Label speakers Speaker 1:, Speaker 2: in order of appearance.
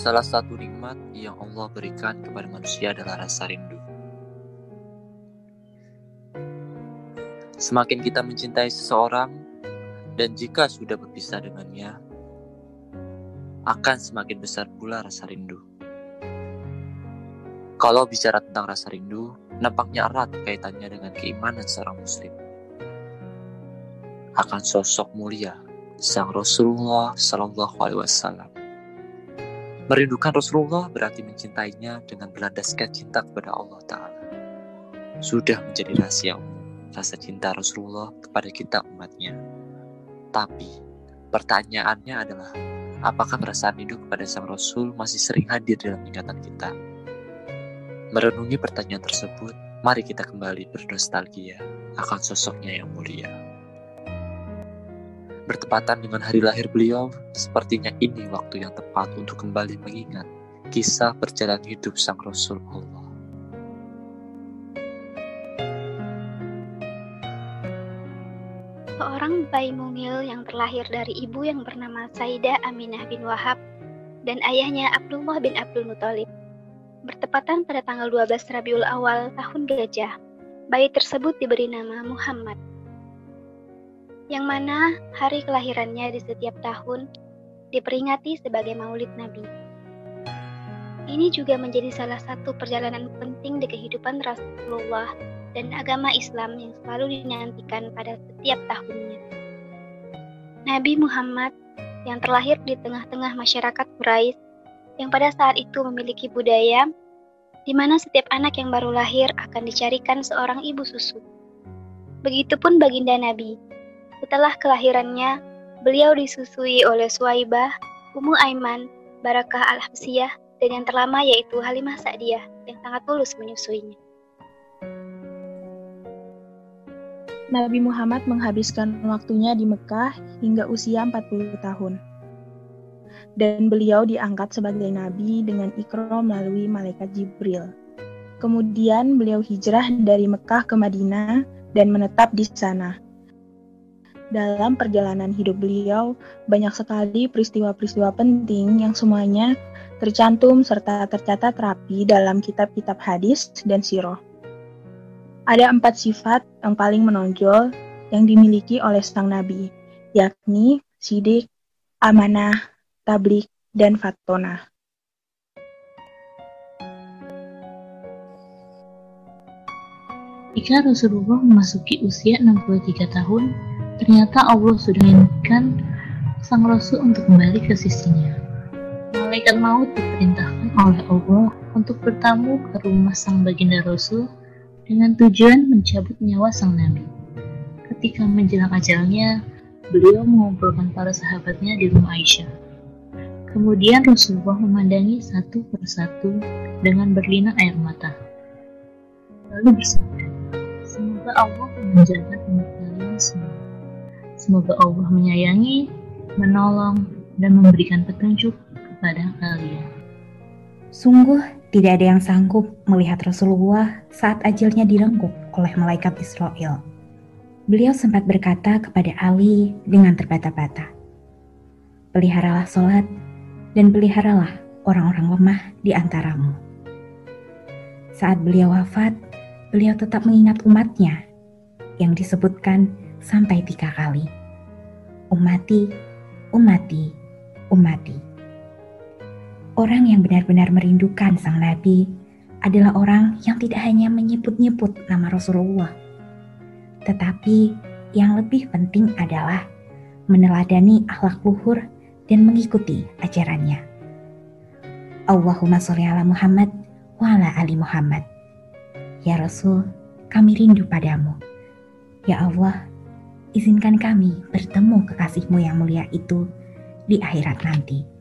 Speaker 1: Salah satu nikmat yang Allah berikan kepada manusia adalah rasa rindu. Semakin kita mencintai seseorang, dan jika sudah berpisah dengannya, akan semakin besar pula rasa rindu. Kalau bicara tentang rasa rindu, nampaknya erat kaitannya dengan keimanan seorang muslim. Akan sosok mulia sang Rasulullah Shallallahu Alaihi Wasallam Merindukan Rasulullah berarti mencintainya dengan berlandaskan cinta kepada Allah Ta'ala. Sudah menjadi rahasia umum rasa cinta Rasulullah kepada kita umatnya. Tapi, pertanyaannya adalah, apakah perasaan rindu kepada Sang Rasul masih sering hadir dalam ingatan kita? Merenungi pertanyaan tersebut, mari kita kembali bernostalgia akan sosoknya yang mulia bertepatan dengan hari lahir beliau, sepertinya ini waktu yang tepat untuk kembali mengingat kisah perjalanan hidup sang Rasul Allah.
Speaker 2: Seorang bayi mungil yang terlahir dari ibu yang bernama Saidah Aminah bin Wahab dan ayahnya Abdullah bin Abdul Muthalib. Bertepatan pada tanggal 12 Rabiul Awal tahun gajah, bayi tersebut diberi nama Muhammad yang mana hari kelahirannya di setiap tahun diperingati sebagai Maulid Nabi. Ini juga menjadi salah satu perjalanan penting di kehidupan Rasulullah dan agama Islam yang selalu dinantikan pada setiap tahunnya. Nabi Muhammad yang terlahir di tengah-tengah masyarakat Quraisy yang pada saat itu memiliki budaya di mana setiap anak yang baru lahir akan dicarikan seorang ibu susu. Begitupun baginda Nabi setelah kelahirannya, beliau disusui oleh Suwaibah, Ummu Aiman, Barakah Al-Habsiyah, dan yang terlama yaitu Halimah Sa'diyah yang sangat tulus menyusuinya.
Speaker 3: Nabi Muhammad menghabiskan waktunya di Mekah hingga usia 40 tahun. Dan beliau diangkat sebagai nabi dengan ikram melalui malaikat Jibril. Kemudian beliau hijrah dari Mekah ke Madinah dan menetap di sana dalam perjalanan hidup beliau, banyak sekali peristiwa-peristiwa penting yang semuanya tercantum serta tercatat rapi dalam kitab-kitab hadis dan siroh. Ada empat sifat yang paling menonjol yang dimiliki oleh sang nabi, yakni sidik, amanah, tablik, dan fatona.
Speaker 4: Jika Rasulullah memasuki usia 63 tahun, Ternyata Allah sudah menginginkan sang Rasul untuk kembali ke sisinya. Malaikat maut diperintahkan oleh Allah untuk bertamu ke rumah sang baginda Rasul dengan tujuan mencabut nyawa sang Nabi. Ketika menjelang ajalnya, beliau mengumpulkan para sahabatnya di rumah Aisyah. Kemudian Rasulullah memandangi satu persatu dengan berlinang air mata. Lalu bersabda, Semoga Allah menjaga. Semoga Allah menyayangi, menolong, dan memberikan petunjuk kepada kalian.
Speaker 5: Sungguh tidak ada yang sanggup melihat Rasulullah saat ajalnya direngkup oleh malaikat Israel. Beliau sempat berkata kepada Ali dengan terbata-bata, Peliharalah sholat dan peliharalah orang-orang lemah di antaramu. Saat beliau wafat, beliau tetap mengingat umatnya yang disebutkan sampai tiga kali. Umati, umati, umati. Orang yang benar-benar merindukan sang Nabi adalah orang yang tidak hanya menyebut-nyebut nama Rasulullah, tetapi yang lebih penting adalah meneladani akhlak luhur dan mengikuti ajarannya. Allahumma sholli ala Muhammad wa ala ali Muhammad. Ya Rasul, kami rindu padamu. Ya Allah, izinkan kami bertemu kekasihmu yang mulia itu di akhirat nanti.